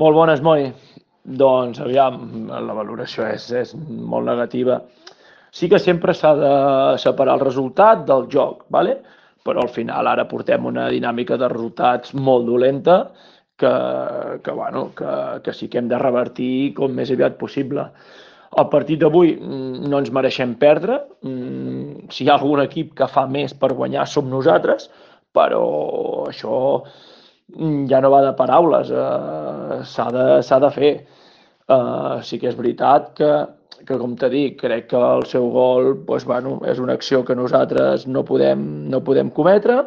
Molt bones, Moi. Doncs, aviam, la valoració és, és molt negativa. Sí que sempre s'ha de separar el resultat del joc, ¿vale? però al final ara portem una dinàmica de resultats molt dolenta que, que, bueno, que, que sí que hem de revertir com més aviat possible. El partit d'avui mm, no ens mereixem perdre. Mm, si hi ha algun equip que fa més per guanyar som nosaltres, però això ja no va de paraules, eh, s'ha de, de fer. Eh, sí que és veritat que, que com t'he dit, crec que el seu gol doncs, bueno, és una acció que nosaltres no podem, no podem cometre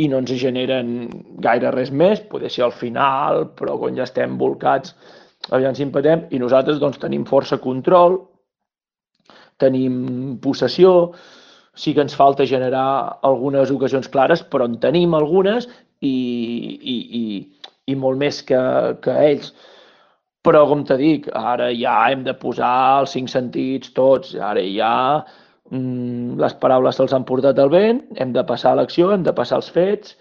i no ens generen gaire res més, poder ser al final, però quan ja estem volcats, aviam si empatem, i nosaltres doncs, tenim força control, tenim possessió, sí que ens falta generar algunes ocasions clares, però en tenim algunes i, i, i, i molt més que, que ells. Però, com te dic, ara ja hem de posar els cinc sentits tots, ara ja mm, les paraules se'ls han portat al vent, hem de passar a l'acció, hem de passar els fets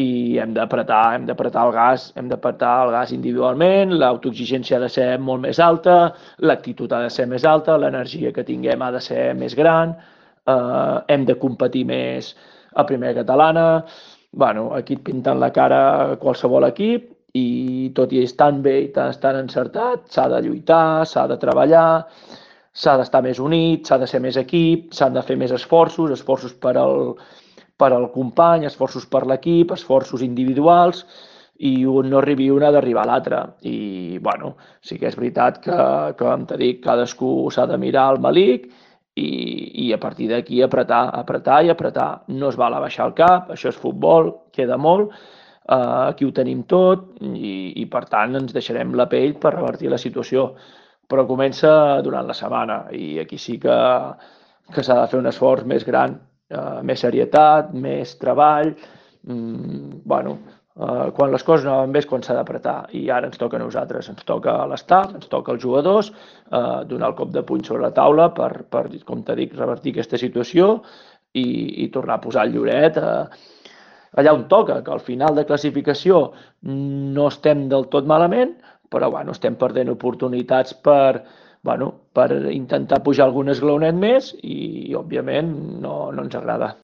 i hem d'apretar, hem d'apretar el gas, hem d'apretar el gas individualment, l'autoexigència ha de ser molt més alta, l'actitud ha de ser més alta, l'energia que tinguem ha de ser més gran, eh, hem de competir més a primera catalana, bueno, aquí et pinten la cara qualsevol equip i tot i estar bé i estar encertat, s'ha de lluitar, s'ha de treballar, s'ha d'estar més unit, s'ha de ser més equip, s'han de fer més esforços, esforços per al, per al company, esforços per l'equip, esforços individuals, i un no arribi un ha d'arribar a l'altre. I, bueno, sí que és veritat que com t'he dit, cadascú s'ha de mirar al malic i, i a partir d'aquí apretar, apretar i apretar. No es val a baixar el cap, això és futbol, queda molt, eh, aquí ho tenim tot i, i per tant ens deixarem la pell per revertir la situació. Però comença durant la setmana i aquí sí que, que s'ha de fer un esforç més gran, eh, més serietat, més treball, mm, bueno, eh, quan les coses no van bé és quan s'ha d'apretar. I ara ens toca a nosaltres, ens toca a l'estaf, ens toca als jugadors, eh, donar el cop de puny sobre la taula per, per com t'he dit, revertir aquesta situació i, i tornar a posar el lloret eh, allà on toca, que al final de classificació no estem del tot malament, però bueno, estem perdent oportunitats per, bueno, per intentar pujar algun esglaonet més i, òbviament, no, no ens agrada.